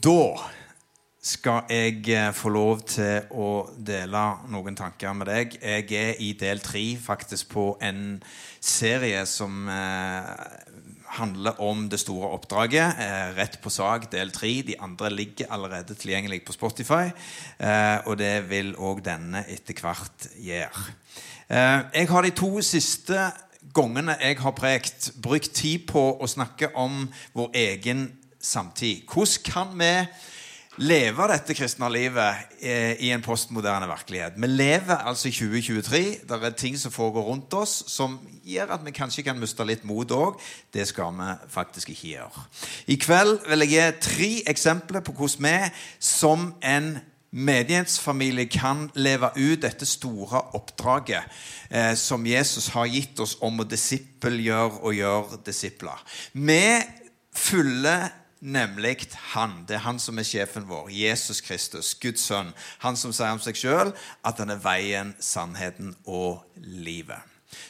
Da skal jeg eh, få lov til å dele noen tanker med deg. Jeg er i del tre faktisk på en serie som eh, handler om det store oppdraget. Eh, rett på sak, del tre. De andre ligger allerede tilgjengelig på Spotify. Eh, og det vil òg denne etter hvert gjøre. Eh, jeg har de to siste gangene jeg har prekt, brukt tid på å snakke om vår egen samtid. Hvordan kan vi leve dette kristne livet eh, i en postmoderne virkelighet? Vi lever altså i 2023. Det er ting som foregår rundt oss som gjør at vi kanskje kan miste litt mot òg. Det skal vi faktisk ikke gjøre. I kveld vil jeg gi tre eksempler på hvordan vi som en menighetsfamilie kan leve ut dette store oppdraget eh, som Jesus har gitt oss om å disippelgjøre og gjøre disipler. Vi følger nemlig Han. Det er han som er sjefen vår. Jesus Kristus, Guds sønn. Han som sier om seg sjøl at han er veien, sannheten og livet.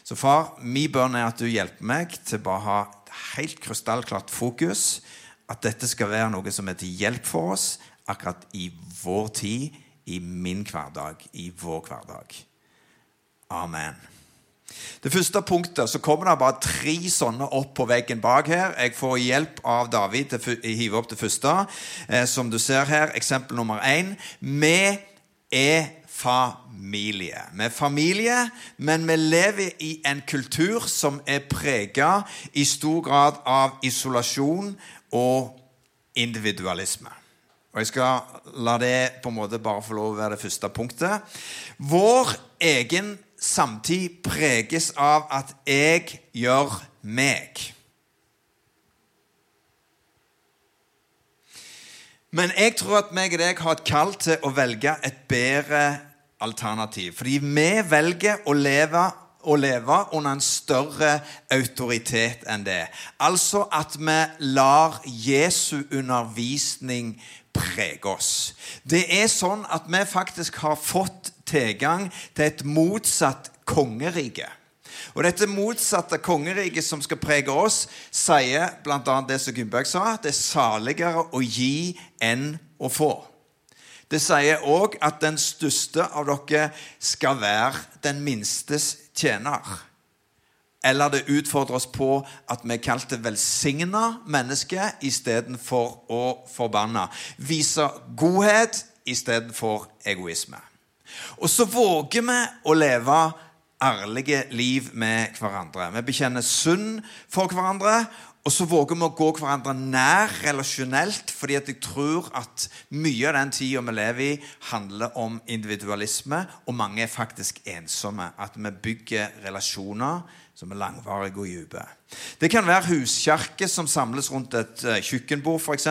Så far, min bønn er at du hjelper meg til bare å ha et helt krystallklart fokus. At dette skal være noe som er til hjelp for oss akkurat i vår tid, i min hverdag, i vår hverdag. Amen. Det første punktet, så kommer det bare tre sånne opp på veggen bak her. Jeg får hjelp av David til å hive opp det første. Eh, som du ser her, eksempel nummer én. Vi er familie. Vi er familie, men vi lever i en kultur som er prega i stor grad av isolasjon og individualisme. Og Jeg skal la det på en måte bare få lov å være det første punktet. Vår egen samtid preges av at jeg gjør meg. Men jeg tror at meg og deg har et kall til å velge et bedre alternativ. Fordi vi velger å leve, å leve under en større autoritet enn det. Altså at vi lar Jesu undervisning prege oss. Det er sånn at vi faktisk har fått tilgang til et motsatt kongerike. Og dette motsatte kongeriket som skal prege oss, sier bl.a. det som Gunnberg sa, det er saligere å gi enn å få. Det sier òg at den største av dere skal være den minstes tjener. Eller det utfordrer oss på at vi er kalt det velsigna mennesker istedenfor å forbanne. Vise godhet istedenfor egoisme. Og så våger vi å leve ærlige liv med hverandre. Vi bekjenner synd for hverandre, og så våger vi å gå hverandre nær relasjonelt, fordi at jeg tror at mye av den tida vi lever i, handler om individualisme, og mange er faktisk ensomme. At vi bygger relasjoner som er langvarige og dype. Det kan være huskjerker som samles rundt et eh, kjøkkenbord, f.eks.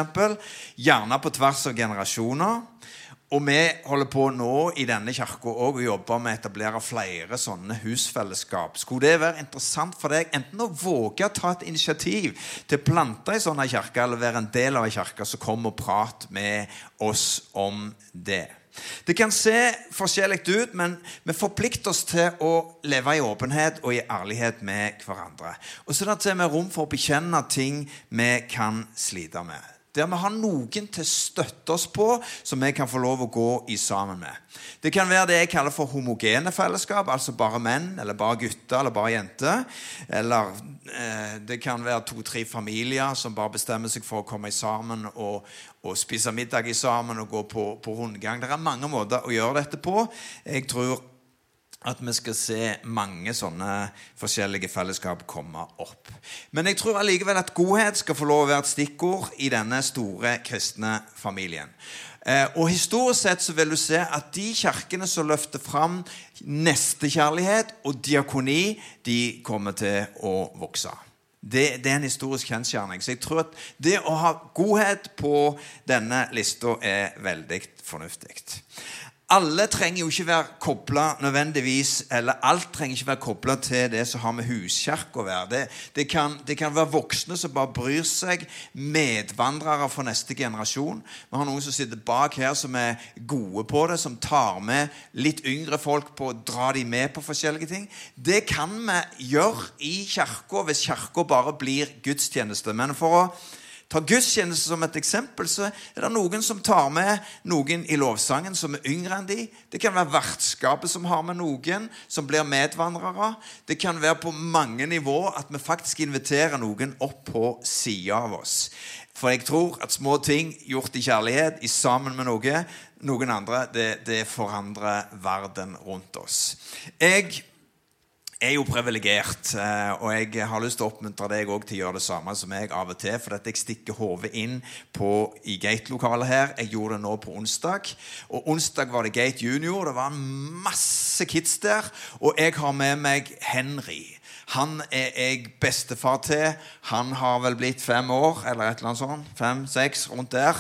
Gjerne på tvers av generasjoner. Og vi holder på nå i denne kirka å jobbe med å etablere flere sånne husfellesskap. Skulle det være interessant for deg enten å våge å ta et initiativ til å plante ei sånn kirke, eller være en del av ei kirke, så kom og prat med oss om det. Det kan se forskjellig ut, men vi forplikter oss til å leve i åpenhet og i ærlighet med hverandre. Og så er det rom for å bekjenne ting vi kan slite med. Der vi har noen til å støtte oss på, som vi kan få lov å gå i sammen med. Det kan være det jeg kaller for homogene fellesskap, altså bare menn, eller bare gutter, eller bare jenter. Eller eh, det kan være to-tre familier som bare bestemmer seg for å komme sammen og, og spise middag sammen og gå på, på rundgang. Det er mange måter å gjøre dette på. Jeg tror at vi skal se mange sånne forskjellige fellesskap komme opp. Men jeg tror allikevel at godhet skal få lov å være et stikkord i denne store kristne familien. Eh, og Historisk sett så vil du se at de kirkene som løfter fram nestekjærlighet og diakoni, de kommer til å vokse. Det, det, er en historisk kjensgjerning. Så jeg tror at det å ha godhet på denne lista er veldig fornuftig alle trenger jo ikke være kobla nødvendigvis Eller alt trenger ikke være kobla til det som har med huskirke å være. Det, det, kan, det, kan, være voksne som bare bryr seg, medvandrere for neste generasjon. Vi har noen som sitter bak her som er gode på det, som tar med litt yngre folk på å dra dem med på forskjellige ting. Det kan vi gjøre i kirka hvis kirka bare blir gudstjeneste. Men for å Ta gudstjeneste som et eksempel, så er det noen som tar med noen i lovsangen som er yngre enn de. Det kan være vertskapet som har med noen som blir medvandrere. Det kan være på mange nivå at vi faktisk inviterer noen opp på sida av oss. For jeg tror at små ting gjort i kjærlighet, i sammen med noe, noen andre, det, det forandrer verden rundt oss. Jeg er jo privilegert, eh, og jeg har lyst til å oppmuntre deg til å gjøre det samme som jeg av og til. For at jeg stikker hodet inn på, i Gate-lokalet her. Jeg gjorde det nå på onsdag. Og onsdag var det Gate Junior. Det var masse kids der. Og jeg har med meg Henry. Han er jeg bestefar til. Han har vel blitt fem år, eller et eller annet sånt. Fem-seks, rundt der.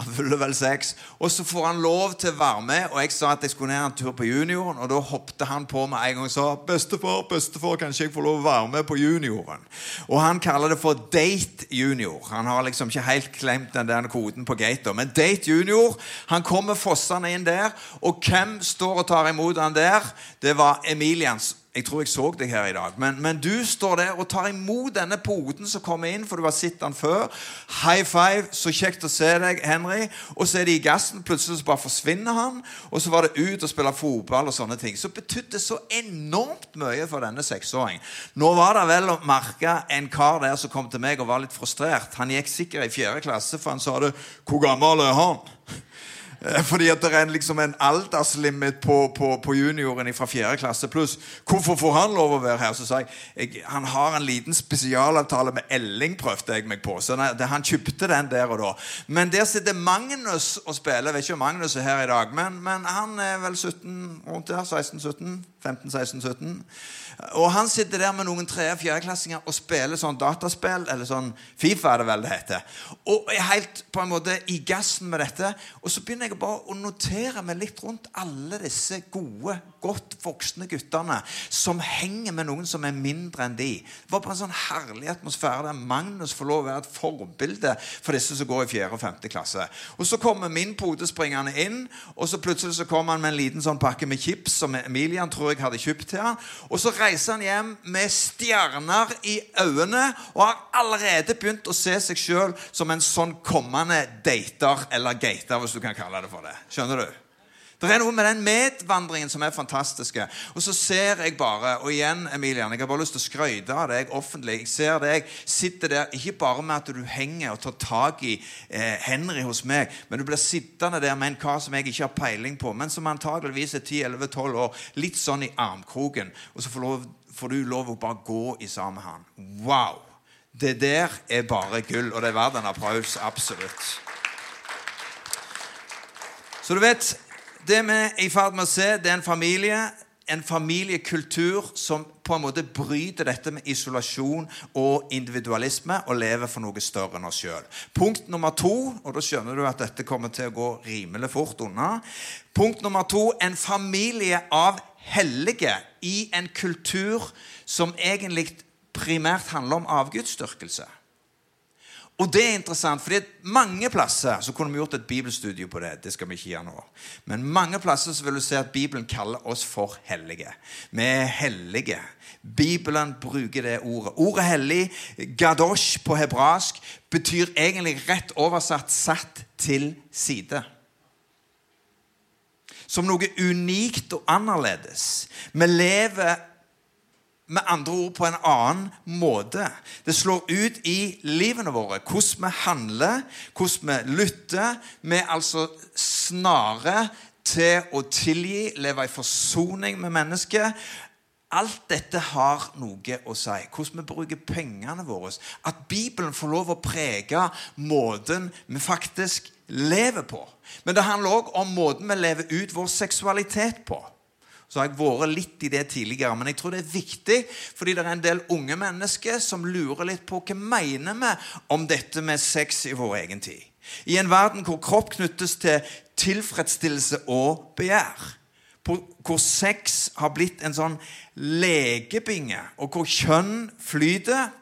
Han fyller vel seks. Og så får han lov til å være med. Og jeg sa at jeg skulle ned en tur på junioren, og da hoppet han på med en gang og sa 'Bestefar, bestefar, kanskje jeg får lov å være med på junioren?' Og han kaller det for Date Junior. Han har liksom ikke helt klemt den der koden på gater. Men Date Junior, han kommer fossende inn der, og hvem står og tar imot han der? Det var Emilians jeg tror jeg så deg her i dag. Men, men, du står der og tar imot denne poten som kommer inn, for du har sett den før. High five. Så kjekt å se deg, Henry. Og så er de i gassen. Plutselig så bare forsvinner han. Og så var det ut og spille fotball og sånne ting. Så betydde så enormt mye for denne seksåringen. Nå var det vel å merke en kar der som kom til meg og var litt frustrert. Han gikk sikkert i fjerde klasse, for han sa det. Hvor gammel er han? Eh, fordi at det er liksom en alderslimit på, på, på junioren fra 4. klasse pluss. Hvorfor får han lov å være her? Så sa jeg, jeg han har en liten spesialavtale med Elling, prøvde jeg meg på. Så det, han kjøpte den der og da. Men der sitter Magnus og spiller. Jeg vet ikke om Magnus er her i dag, men, men han er vel 17 rundt der. 16-17? 15-16-17. Og han sitter der med noen tre- og fjerdeklassinger og spiller sånn dataspill, eller sånn Fifa, er det vel det heter. Og er helt på en måte i gassen med dette. Og så begynner jeg bare å notere meg litt rundt alle disse gode, godt voksne guttene som henger med noen som er mindre enn de. Det var bare en sånn herlig atmosfære der Magnus får lov å være et forbilde for disse som går i fjerde og femte klasse. Og så kommer min pode springende inn, og så plutselig så kommer han med en liten sånn pakke med chips som Emilian tror jeg hadde kjøpt til han. Og så reiser han hjem med stjerner i øynene og har allerede begynt å se seg sjøl som en sånn kommende dater, eller gater, hvis du kan kalle det for det. Skjønner du? Det er noe med den medvandringen som er fantastiske. Og så ser jeg bare Og igjen, Emilian, jeg har bare lyst til å skryte av deg offentlig. Jeg ser deg sitter der ikke bare med at du henger og tar tak i eh, Henry hos meg, men du blir sittende der med en kar som jeg ikke har peiling på, men som antageligvis er 10-11-12 år, litt sånn i armkroken. Og så får, lov, får, du lov å bare gå i sammen med han. Wow! Det der er bare gull, og det er verdt en applaus. Absolutt. Så du vet det vi er i ferd med å se, det er en familie, en familiekultur som på en måte bryter dette med isolasjon og individualisme og lever for noe større enn oss sjøl. Punkt nummer to, og da skjønner du at dette kommer til å gå rimelig fort unna. Punkt nummer to en familie av hellige i en kultur som egentlig primært handler om avgudsdyrkelse. Og det er interessant, fordi mange plasser så kunne vi gjort et bibelstudie på det. Det skal vi ikke gjøre nå. Men mange plasser så vil du se at Bibelen kaller oss for hellige. Vi er hellige. Bibelen bruker det ordet. Ordet hellig, gadosh på hebraisk, betyr egentlig rett oversatt 'satt til side' som noe unikt og annerledes. Vi lever med andre ord på en annen måte. Det slår ut i livene våre. Hvordan vi handler, hvordan vi lytter. Vi er altså snare til å tilgi, leve i forsoning med mennesket. Alt dette har noe å si. Hvordan vi bruker pengene våre. At Bibelen får lov å prege måten vi faktisk lever på. Men det handler òg om måten vi lever ut vår seksualitet på. Så har jeg vært litt i det tidligere, men jeg tror det er viktig fordi det er en del unge mennesker som lurer litt på hva mener vi om dette med sex i vår egen tid. I en verden hvor kropp knyttes til tilfredsstillelse og begjær. Hvor sex har blitt en sånn lekebinge, og hvor kjønn flyter,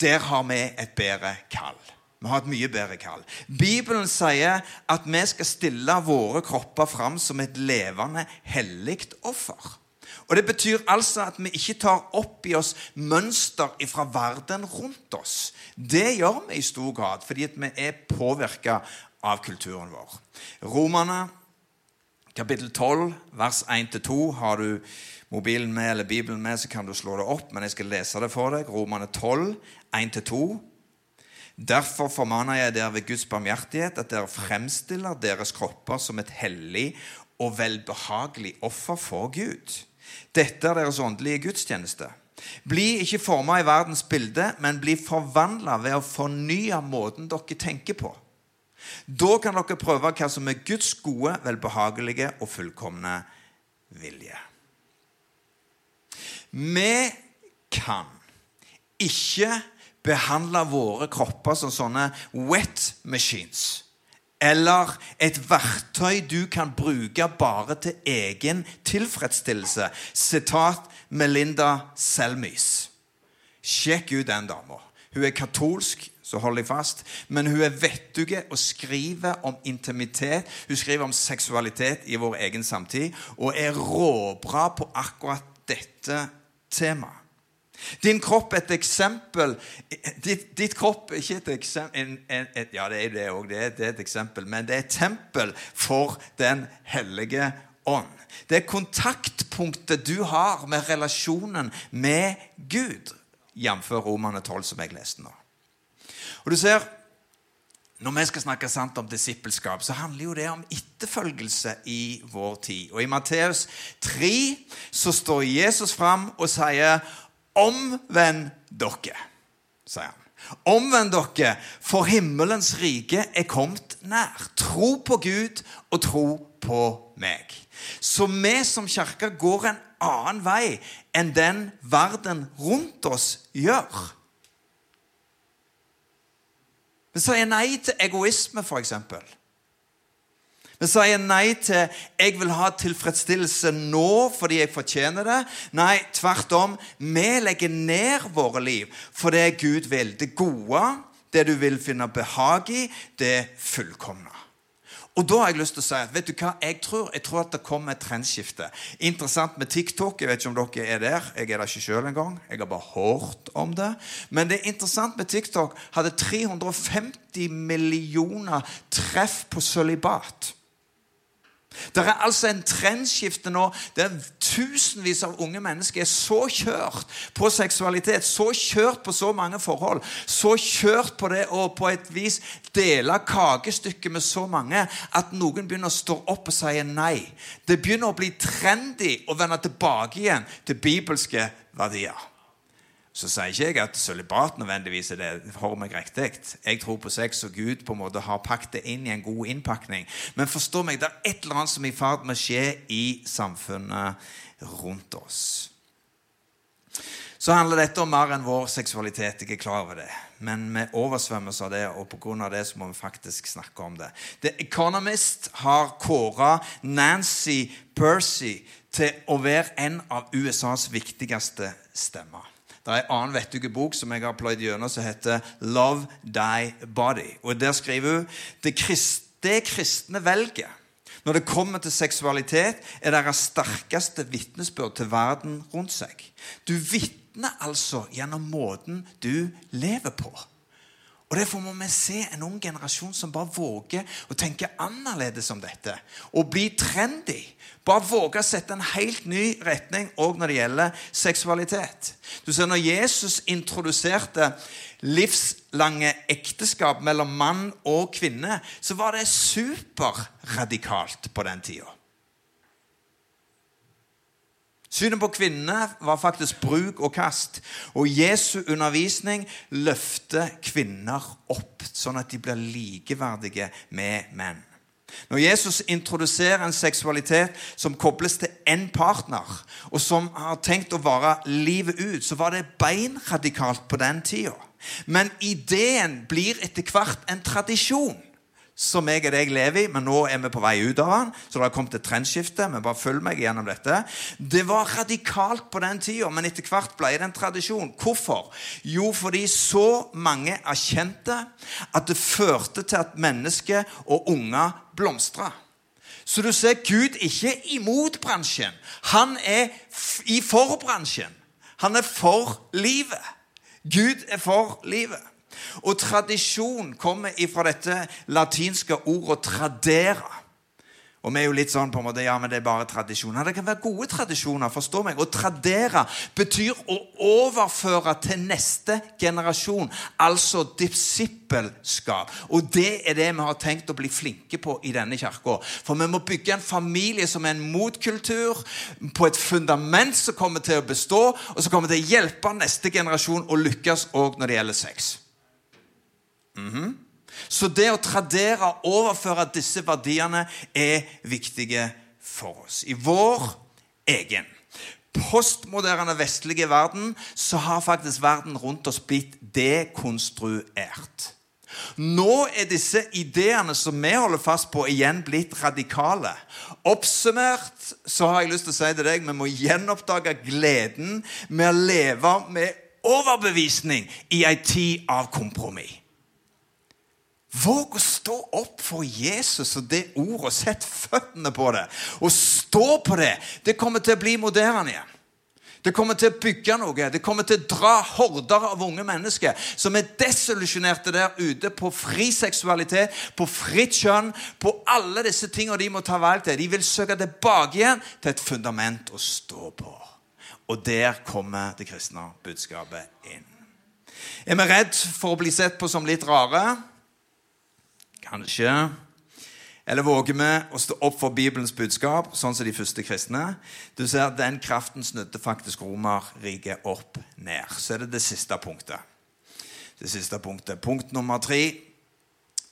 der har vi et bedre kall. Vi har et mye bedre kall. Bibelen sier at vi skal stille våre kropper fram som et levende, hellig offer. Og Det betyr altså at vi ikke tar opp i oss mønster fra verden rundt oss. Det gjør vi i stor grad fordi vi er påvirka av kulturen vår. Romerne kapittel 12, vers 1-2. Har du mobilen med eller Bibelen med, så kan du slå det opp, men jeg skal lese det for deg. Romerne 12, 1-2. Derfor formaner jeg dere ved Guds barmhjertighet at dere fremstiller deres kropper som et hellig og velbehagelig offer for Gud. Dette er deres åndelige gudstjeneste. Bli ikke forma i verdens bilde, men bli forvandla ved å fornye måten dere tenker på. Da kan dere prøve hva som er Guds gode, velbehagelige og fullkomne vilje. Vi kan ikke behandle våre kropper som sånne wet machines. Eller et verktøy du kan bruke bare til egen tilfredsstillelse. Sitat Melinda Selmys. Sjekk ut den dama. Hun er katolsk, så hold deg fast. Men hun er vettug og skriver om intimitet. Hun skriver om seksualitet i vår egen samtid og er råbra på akkurat dette temaet. Din kropp er et eksempel Ditt, ditt kropp er ikke et eksempel Ja, det er det òg. Det, det, er et eksempel. Men det er et tempel for Den hellige ånd. Det er kontaktpunktet du har med relasjonen med Gud, jf. Romane 12, som jeg leste nå. Og du ser, Når vi skal snakke sant om disippelskap, så handler jo det om etterfølgelse i vår tid. Og I Matteus 3 så står Jesus fram og sier Omvend dere, sier han. Omvend dere, for himmelens rike er kommet nær. Tro på Gud og tro på meg. Så vi som kirke går en annen vei enn den verden rundt oss gjør. Vi sier nei til egoisme, f.eks. Vi sier nei til 'jeg vil ha tilfredsstillelse nå fordi jeg fortjener det'. Nei, tvert om. Vi legger ned våre liv for det Gud vil. Det gode, det du vil finne behag i, det fullkomne. Og da har jeg lyst til å si at vet du hva, jeg tror, jeg tror at det kommer et trendskifte. Interessant med TikTok. Jeg vet ikke om dere er der. Jeg er der ikke sjøl engang. Jeg har bare hørt om det. Men det er interessant med TikTok. Hadde 350 millioner treff på sølibat. Det er altså en trendskifte nå der tusenvis av unge mennesker er så kjørt på seksualitet, så kjørt på så mange forhold, så kjørt på det å på et vis dele kakestykket med så mange at noen begynner å stå opp og si nei. Det begynner å bli trendy å vende tilbake igjen til bibelske verdier. Så sier ikke jeg at sølibat nødvendigvis er det for meg riktig. Jeg tror på sex, og Gud på en måte har pakket det inn i en god innpakning. Men forstå meg, det er et eller annet som er i ferd med å skje i samfunnet rundt oss. Så handler dette om mer enn vår seksualitet. Jeg er klar over det. Men vi oversvømmes av det, og pga. det så må vi faktisk snakke om det. The Economist har kåra Nancy Percy til å være en av USAs viktigste stemmer. Det er en annen vettug bok som jeg har pløyd gjennom, som heter 'Love Thy Body'. Og Der skriver hun det, krist, det kristne velger når det kommer til seksualitet, er deres sterkeste vitnesbyrd til verden rundt seg. Du vitner altså gjennom måten du lever på. Og Derfor må vi se en ung generasjon som bare våger å tenke annerledes om dette. Og bli trendy. Bare våge å sette en helt ny retning òg når det gjelder seksualitet. Du ser Når Jesus introduserte livslange ekteskap mellom mann og kvinne, så var det superradikalt på den tida. Synet på kvinnene var faktisk bruk og kast. Og Jesu undervisning løfter kvinner opp, sånn at de blir likeverdige med menn. Når Jesus introduserer en seksualitet som kobles til én partner, og som har tenkt å vare livet ut, så var det beinradikalt på den tida. Men ideen blir etter hvert en tradisjon som jeg og deg lever i, men nå er vi på vei ut av den. Så det har kommet et trendskifte. men bare følg meg gjennom dette. Det var radikalt på den tida, men etter hvert ble det en tradisjon. Hvorfor? Jo, fordi så mange erkjente at det førte til at mennesker og unger blomstra. Så du ser Gud ikke imot bransjen. Han er i for-bransjen. Han er for livet. Gud er for livet. Og tradisjon kommer ifra dette latinske ordet 'tradere'. Og vi er jo litt sånn på en måte, ja, men det er bare tradisjoner. Det kan være gode tradisjoner. forstå meg. Å tradere betyr å overføre til neste generasjon. Altså disippelskap. Og det er det vi har tenkt å bli flinke på i denne kirka. For vi må bygge en familie som er en motkultur, på et fundament som kommer til å bestå, og som kommer til å hjelpe neste generasjon å lykkes òg når det gjelder sex. Mm -hmm. Så det å tradere og overføre disse verdiene er viktige for oss. I vår egen postmoderne vestlige verden så har faktisk verden rundt oss blitt dekonstruert. Nå er disse ideene som vi holder fast på, igjen blitt radikale. Oppsummert så har jeg lyst til å si til deg vi må gjenoppdage gleden med å leve med overbevisning i ei tid av kompromiss. Våg å stå opp for Jesus og det ordet, og sett føttene på det. Og stå på det. Det kommer til å bli moderne igjen. Det kommer til å bygge noe. Det kommer til å dra horder av unge mennesker som er desillusjonerte der ute på fri seksualitet, på fritt kjønn, på alle disse tingene de må ta valg til. De vil søke tilbake igjen til et fundament å stå på. Og der kommer det kristne budskapet inn. Er vi redd for å bli sett på som litt rare? Kanskje. Eller våger vi å stå opp for Bibelens budskap, sånn som de første kristne? Du ser at Den kraften snudde faktisk Romerriket opp ned. Så er det det siste punktet. Det siste punktet. Punkt nummer tre.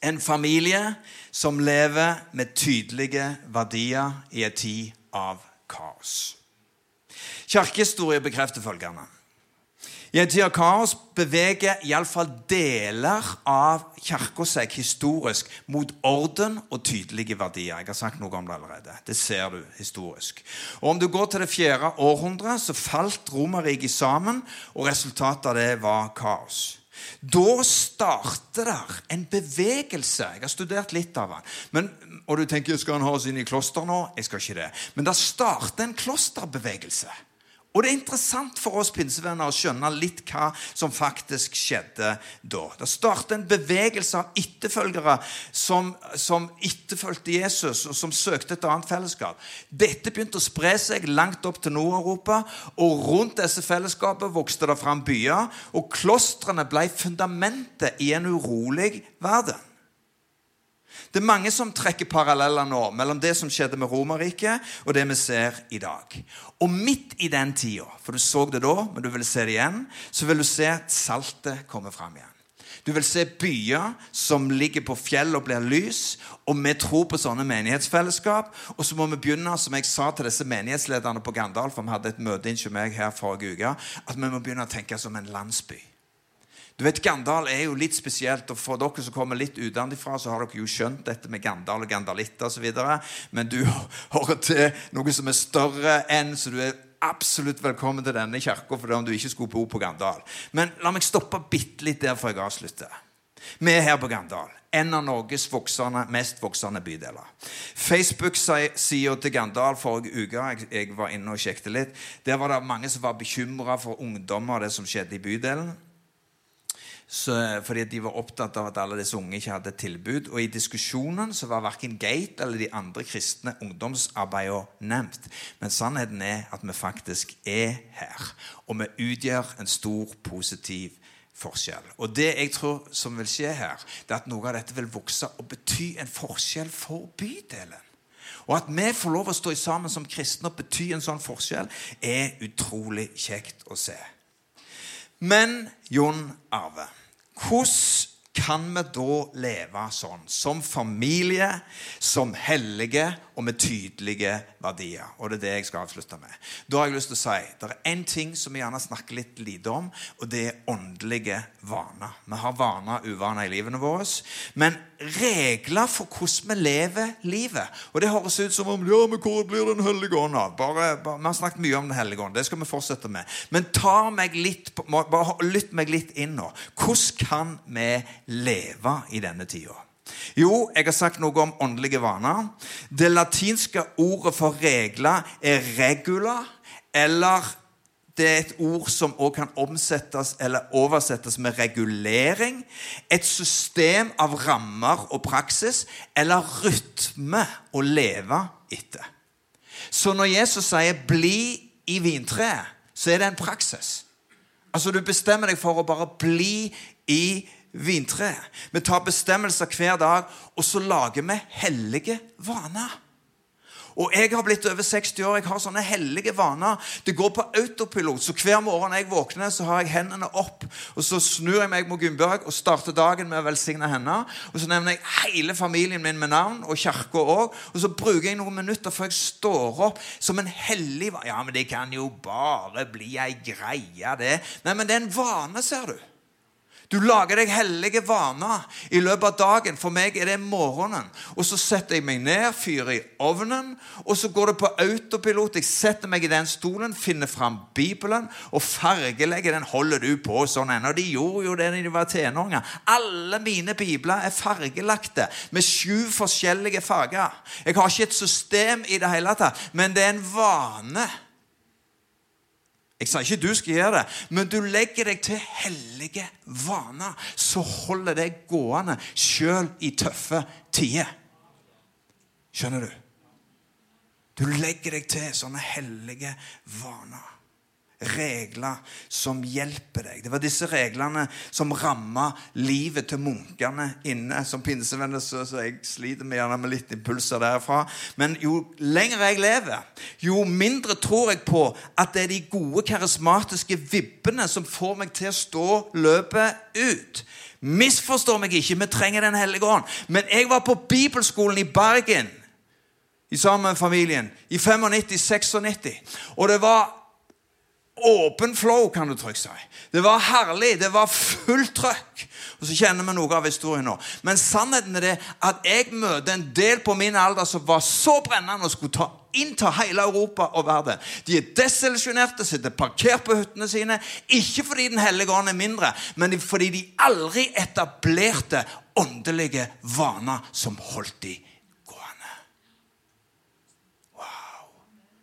En familie som lever med tydelige verdier i en tid av kaos. Kirkehistorie bekrefter følgende. I en tid av kaos beveger iallfall deler av kirka seg historisk mot orden og tydelige verdier. Jeg har sagt noe om det allerede. Det ser du historisk. Og Om du går til det fjerde århundret, så falt Romerriket sammen, og resultatet av det var kaos. Da starter der en bevegelse. Jeg har studert litt av den. Men, og du tenker skal han ha oss inn i kloster nå? Jeg skal ikke det. Men det starter en klosterbevegelse. Og det er interessant for oss pinsevenner å skjønne litt hva som faktisk skjedde da. Det startet en bevegelse av etterfølgere som, som etterfulgte Jesus, og som søkte et annet fellesskap. Dette begynte å spre seg langt opp til Nord-Europa, og rundt disse fellesskapene vokste det fram byer, og klostrene ble fundamentet i en urolig verden. Det er mange som trekker paralleller nå mellom det som skjedde med Romerriket, og det vi ser i dag. Og midt i den tida, for du så det da, men du vil se det igjen, så vil du se at saltet kommer fram igjen. Du vil se byer som ligger på fjell og blir lys. Og vi tror på sånne menighetsfellesskap. Og så må vi begynne, som jeg sa til disse menighetslederne på Gandal, for vi hadde et møte inntil meg her forrige uke, at vi må begynne å tenke som en landsby. Du vet, Gandal er jo litt spesielt, og for dere som kommer litt utenfra, så har dere jo skjønt dette med Gandal og Gandalitter osv. Men du hører til noe som er større enn, så du er absolutt velkommen til denne kirka for om du ikke skulle bo på Gandal. Men la meg stoppe bitte litt der før jeg avslutter. Vi er her på Gandal. En av Norges voksende, mest voksende bydeler. Facebook-sida til Gandal forrige uke jeg, jeg var inne og sjekket litt, der var det mange som var bekymra for ungdommer og det som skjedde i bydelen. Så, fordi de var opptatt av at alle disse unge ikke hadde tilbud. Og i diskusjonen så var verken Gate eller de andre kristne ungdomsarbeidene nevnt. Men sannheten er at vi faktisk er her. Og vi utgjør en stor positiv forskjell. Og det jeg tror som vil skje her, det er at noe av dette vil vokse og bety en forskjell for bydelen. Og at vi får lov å stå sammen som kristne og bety en sånn forskjell, er utrolig kjekt å se. Men Jon Arve hvordan kan vi da leve sånn? Som familie, som hellige og med tydelige verdier. Og det er det jeg skal avslutte med. Da har jeg lyst til å si det er én ting som vi gjerne snakker litt lite om, og det er åndelige vaner. Vi har vaner og uvaner i livene våre. Men regler for hvordan vi lever livet. Og det høres ut som om ja, men hvor blir Den hellige ånd av? Vi har snakket mye om Den hellige ånd. Det skal vi fortsette med. Men ta meg litt, bare lytt meg litt inn nå. Hvordan kan vi leve i denne tida? Jo, jeg har sagt noe om åndelige vaner. Det latinske ordet for regler er regula, eller det er et ord som også kan omsettes eller oversettes med regulering. Et system av rammer og praksis, eller rytme å leve etter. Så når Jesus sier 'bli i vintreet', så er det en praksis. Altså Du bestemmer deg for å bare bli i vintreet. Vi tar bestemmelser hver dag, og så lager vi hellige vaner. Og jeg har blitt over 60 år. Jeg har sånne hellige vaner. Det går på autopilot. Så hver morgen når jeg våkner, så har jeg hendene opp. Og så snur jeg meg mot Gunnbjørg og starter dagen med å velsigne henne. Og så nevner jeg hele familien min med navn, og kirka òg. Og så bruker jeg noen minutter før jeg står opp som en hellig vane. Ja, men det kan jo bare bli ei greie, det. Nei, men det er en vane, ser du. Du lager deg hellige vaner i løpet av dagen. For meg er det morgenen. Og så setter jeg meg ned, fyrer i ovnen, og så går det på autopilot. Jeg setter meg i den stolen, finner fram Bibelen og fargelegger den. Holder du på sånn ennå? De gjorde jo det da de var tenåringer. Alle mine bibler er fargelagte med sju forskjellige farger. Jeg har ikke et system i det hele tatt, men det er en vane. Jeg sa ikke du skal gjøre det, men du legger deg til hellige vaner. Så holder det gående sjøl i tøffe tider. Skjønner du? Du legger deg til sånne hellige vaner regler som hjelper deg. Det var disse reglene som ramma livet til munkene inne. Som pinsevenner så, så jeg sliter med gjerne med litt impulser derfra. Men jo lenger jeg lever, jo mindre tror jeg på at det er de gode, karismatiske vibbene som får meg til å stå løpet ut. Misforstår meg ikke, vi trenger Den hellige ånd. Men jeg var på bibelskolen i Bergen i sammen med familien i 95-96. Og det var åpen flow, kan du trygt si. Det var herlig. Det var fullt trøkk. Og så kjenner vi noe av historien nå. Men sannheten er det at jeg møter en del på min alder som var så brennende og skulle ta, innta hele Europa og verden. De er desillusjonerte, sitter parkert på hyttene sine. Ikke fordi Den hellige ånd er mindre, men fordi de aldri etablerte åndelige vaner som holdt de gående. Wow.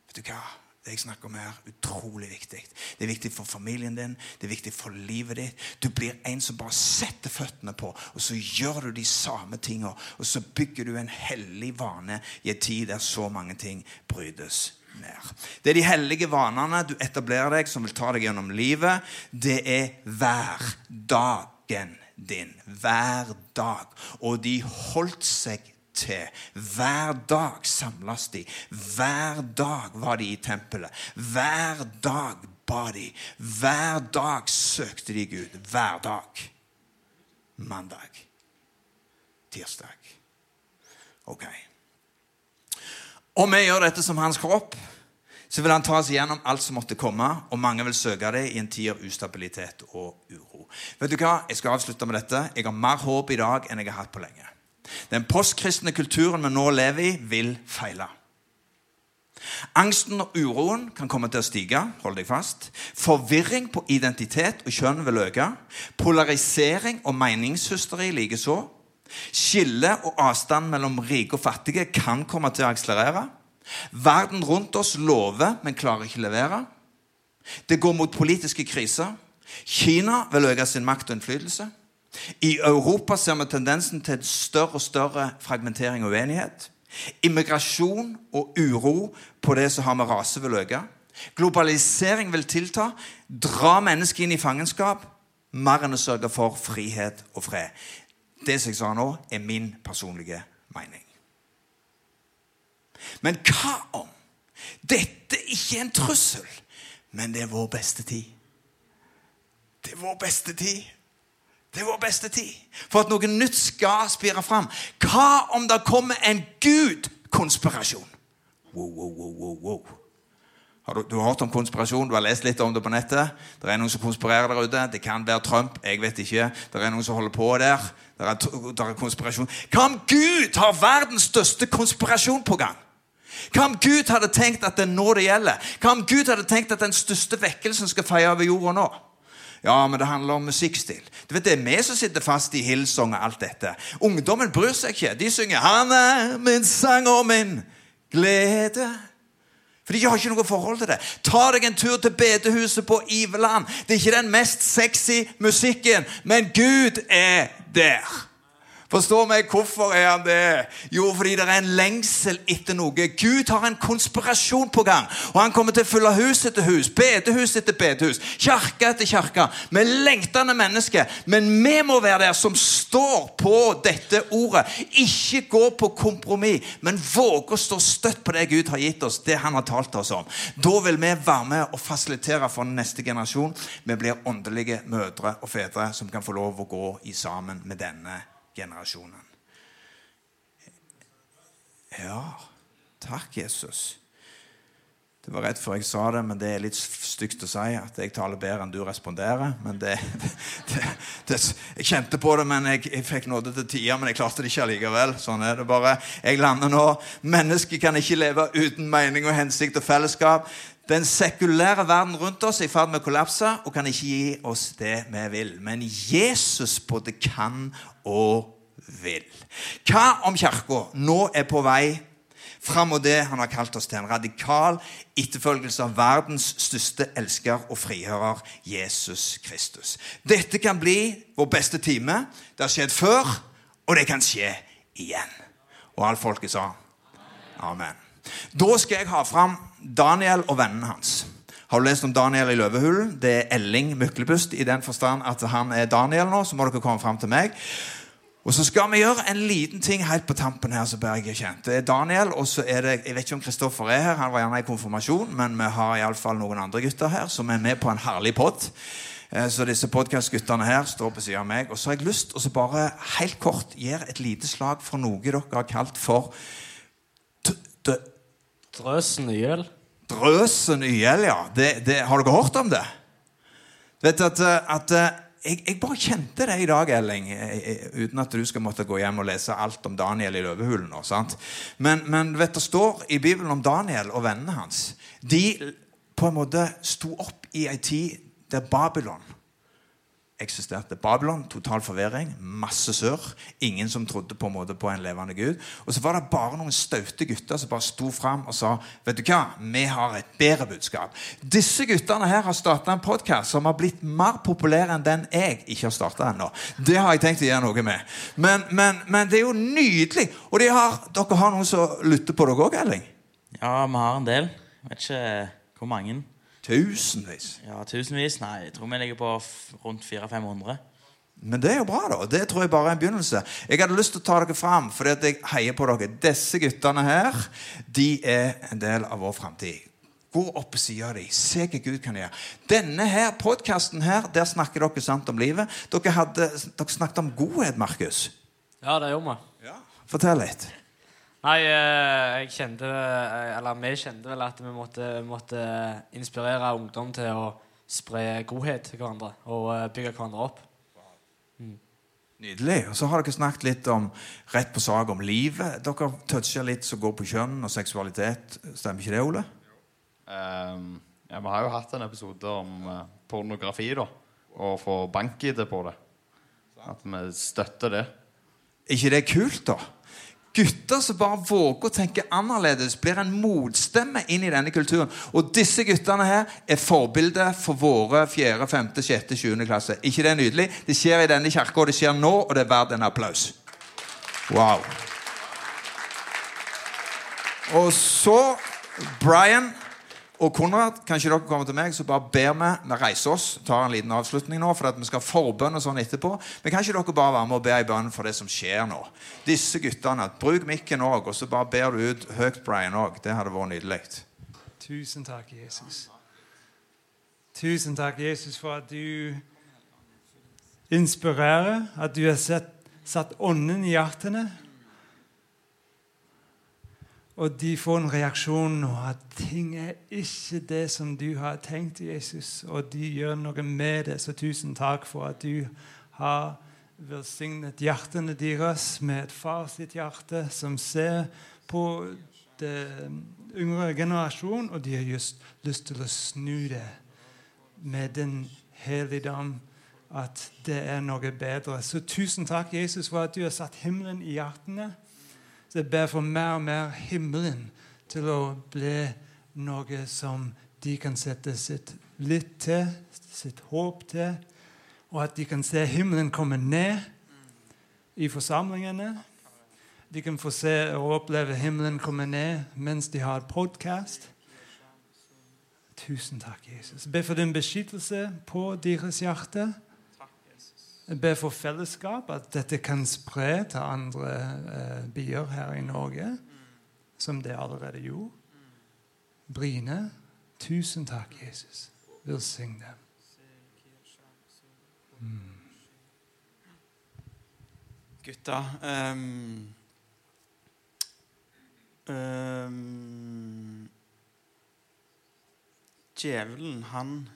Vet du hva? Det jeg snakker om her, utrolig viktig. Det er viktig for familien din, det er viktig for livet ditt. Du blir en som bare setter føttene på, og så gjør du de samme tingene. Og så bygger du en hellig vane i en tid der så mange ting brytes ned. Det er de hellige vanene du etablerer deg, som vil ta deg gjennom livet. Det er hverdagen din. Hver dag. Og de holdt seg til. Hver dag samles de. Hver dag var de i tempelet. Hver dag ba de. Hver dag søkte de Gud. Hver dag. Mandag. Tirsdag. Ok. Om vi gjør dette som hans kropp, så vil han ta oss igjennom alt som måtte komme, og mange vil søke det i en tid av ustabilitet og uro. Vet du hva? Jeg skal avslutte med dette. Jeg har mer håp i dag enn jeg har hatt på lenge. Den postkristne kulturen vi nå lever i, vil feile. Angsten og uroen kan komme til å stige. hold deg fast. Forvirring på identitet og kjønn vil øke. Polarisering og meningshysteri likeså. Skille og avstand mellom rike og fattige kan komme til å akselerere. Verden rundt oss lover, men klarer ikke levere. Det går mot politiske kriser. Kina vil øke sin makt og innflytelse. I Europa ser vi tendensen til større og større fragmentering og uenighet. Immigrasjon og uro på det som har med rase, vil øke. Globalisering vil tilta. Dra mennesket inn i fangenskap mer enn å sørge for frihet og fred. Det som jeg sa nå, er min personlige mening. Men hva om dette ikke er en trussel, men det er vår beste tid? Det er vår beste tid. Det er vår beste tid. For at noe nytt skal spire fram. Hva om det kommer en Gud-konspirasjon? Wow, wow, wow, wow, wow. Du, du, har hørt om konspirasjon? Du har lest litt om det på nettet. Det er noen som konspirerer der ute. Det kan være Trump. Jeg vet ikke. Det er noen som holder på der. Det er, er konspirasjon. Hva om Gud har verdens største konspirasjon på gang? Hva om Gud hadde tenkt at det er nå det gjelder? Hva om Gud hadde tenkt at den største vekkelsen skal feie over jorda nå? Ja, men det handler om musikkstil. Du vet, Det er vi som sitter fast i Hillsong og alt dette. Ungdommen bryr seg ikke. De synger 'Han er min sang og min glede'. For de har ikke noe forhold til det. Ta deg en tur til bedehuset på Iveland. Det er ikke den mest sexy musikken, men Gud er der. Forstår meg, Hvorfor er han det? Jo, fordi det er en lengsel etter noe. Gud har en konspirasjon på gang. Og han kommer til å fylle hus etter hus, bedehus etter bedehus, kirke etter kirke, med lengtende mennesker. Men vi må være der som står på dette ordet. Ikke gå på kompromiss, men våge å stå støtt på det Gud har gitt oss, det han har talt oss om. Da vil vi være med og fasilitere for neste generasjon. Vi blir åndelige mødre og fedre som kan få lov å gå i sammen med denne generasjonen. Ja, takk, Jesus. Det var rett før jeg sa det, men det er litt stygt å si at jeg taler bedre enn du responderer. Men det, det, det, Jeg kjente på det, men jeg, jeg fikk nåde til tider. Men jeg klarte det ikke allikevel. Sånn er det bare. Jeg lander nå. Mennesket kan ikke leve uten mening og hensikt og fellesskap. Den sekulære verden rundt oss er i ferd med å kollapse og kan ikke gi oss det vi vil. Men Jesus både kan og vil. Hva om Kirka nå er på vei fram mot det han har kalt oss til? En radikal etterfølgelse av verdens største elsker og frigjører, Jesus Kristus. Dette kan bli vår beste time. Det har skjedd før, og det kan skje igjen. Og alt folket sa amen. Da skal jeg ha fram Daniel og vennene hans. Har du lest om Daniel i løvehulen? Det er Elling Myklebust i den forstand at han er Daniel nå. Så må dere komme fram til meg. Og så skal vi gjøre en liten ting helt på tampen her. bare jeg kjent. Det er Daniel, og så er det Jeg vet ikke om Kristoffer er her, han var gjerne i konfirmasjon, men vi har iallfall noen andre gutter her som er med på en herlig pod. Eh, så disse podkastguttene her står på siden av meg. Og så har jeg lyst til å bare helt kort gjøre et lite slag for noe dere har kalt for Drøsen YL. Drøsen YL, ja. Det, det, har dere hørt om det? Du vet at, at jeg, jeg, bare kjente det i dag, Elling, uten at du skal måtte gå hjem og lese alt om Daniel i løvehulen. nå, sant? Men, men vet, det står i Bibelen om Daniel og vennene hans. De på en måte sto opp i ei tid der Babylon eksisterte. Babylon, total forvirring, masse sør. Ingen som trodde på en måte på en levende gud. Og så var det bare noen staute gutter som bare sto fram og sa vet du hva, vi har et bedre budskap. Disse guttene her har starta en podkast som har blitt mer populær enn den jeg ikke har starta ennå. Det har jeg tenkt å gjøre noe med. Men, men, men det er jo nydelig. Og de har, dere har noen som lytter på dere òg, Elling? Ja, vi har en del. Jeg vet ikke hvor mange. Tusenvis? Ja, tusenvis. Nei, jeg tror vi ligger på rundt 400-500. Men det er jo bra, da. Det tror jeg bare er en begynnelse. Jeg hadde lyst til å ta dere fram, fordi at jeg heier på dere. Disse guttene her, de er en del av vår framtid. Gå opp på sida av dem. Se hva Gud kan gjøre. Denne her podkasten her, der snakker dere sant om livet. Dere, hadde, dere snakket om godhet, Markus. Ja, det gjorde vi. Ja. Fortell litt. Nei, eh, jeg kjente eh, Eller vi kjente vel at vi måtte, måtte inspirere ungdom til å spre godhet til hverandre og eh, bygge hverandre opp. Mm. Nydelig. Og så har dere snakket litt om rett på sak om livet. Dere toucher litt som går på kjønn og seksualitet. Stemmer ikke det, Ole? Um, ja, Vi har jo hatt en episode om uh, pornografi, da. Og få bank-ID på det. At vi støtter det. Er ikke det kult, da? Gutter som bare våger å tenke annerledes, blir en motstemme inn i denne kulturen. Og disse guttene her er forbilder for våre 4., 5., 6., 7. klasse. ikke det er nydelig? Det skjer i denne kirka, det skjer nå, og det er verdt en applaus. Wow. Og så Brian og Konrad, kan ikke dere komme til meg, så bare ber vi Vi reiser oss, tar en liten avslutning nå, for at vi skal forbønn og sånn etterpå. Men kan ikke dere bare være med og be i bønn for det som skjer nå? Disse guttene. Bruk mikken òg, og så bare ber du ut høyt, Brian òg. Det hadde vært nydelig. Tusen takk, Jesus. Tusen takk, Jesus, for at du inspirerer, at du har satt ånden i hjertene og de får en reaksjon nå at ting er ikke det som du har tenkt, Jesus. Og de gjør noe med det. Så tusen takk for at du har velsignet hjertene deres med et far sitt hjerte som ser på den yngre generasjon, og de har just lyst til å snu det med den helligdom at det er noe bedre. Så tusen takk, Jesus, for at du har satt himmelen i hjertene. Så jeg ber for mer og mer himmelen til å bli noe som de kan sette sitt litt til, sitt håp til, og at de kan se himmelen komme ned i forsamlingene. De kan få se og oppleve himmelen komme ned mens de har podkast. Tusen takk, Jesus. Ber for din beskyttelse på deres hjerte. Ber for fellesskap, at dette kan spre til andre eh, byer her i Norge, som det allerede gjorde. Bryne, tusen takk, Jesus. Velsign dem. Gutta um, um, Djevelen, han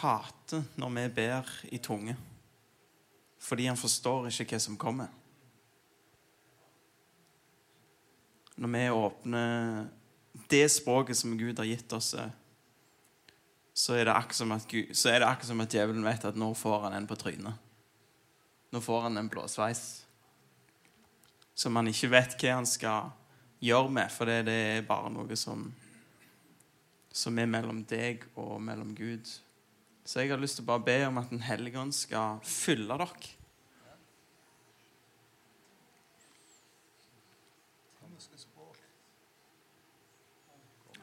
hater når vi ber i tunge. Fordi han forstår ikke hva som kommer. Når vi åpner det språket som Gud har gitt oss, eh, så er det akkurat som at, Gud, akkurat som at djevelen vet at nå får han en på trynet. Nå får han en blåsveis som han ikke vet hva han skal gjøre med, for det er bare noe som, som er mellom deg og mellom Gud. Så jeg har lyst til å bare be om at Den hellige ånd skal fylle dere.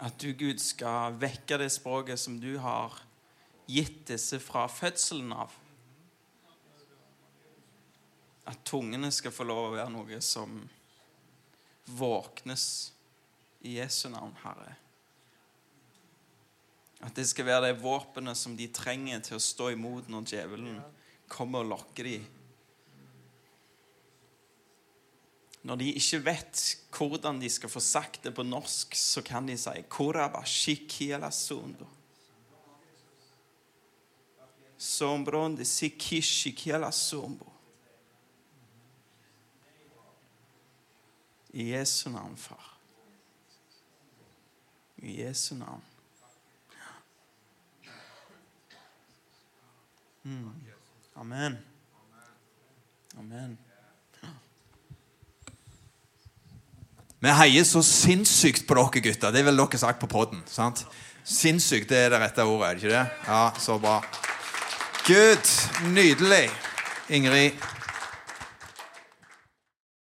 At du, Gud, skal vekke det språket som du har gitt disse fra fødselen av. At tungene skal få lov å være noe som våknes i Jesu navn, Herre. At det skal være det våpenet som de trenger til å stå imot når djevelen kommer og lokker dem. Når de ikke vet hvordan de skal få sagt det på norsk, så kan de si. I Jesu navn, far. I Jesu navn. Amen. Amen. Vi heier så sinnssykt på dere gutter. Det vel dere sagt på podden. Sinnssykt det er det rette ordet, er det ikke det? Ja, så bra. Gud, nydelig. Ingrid.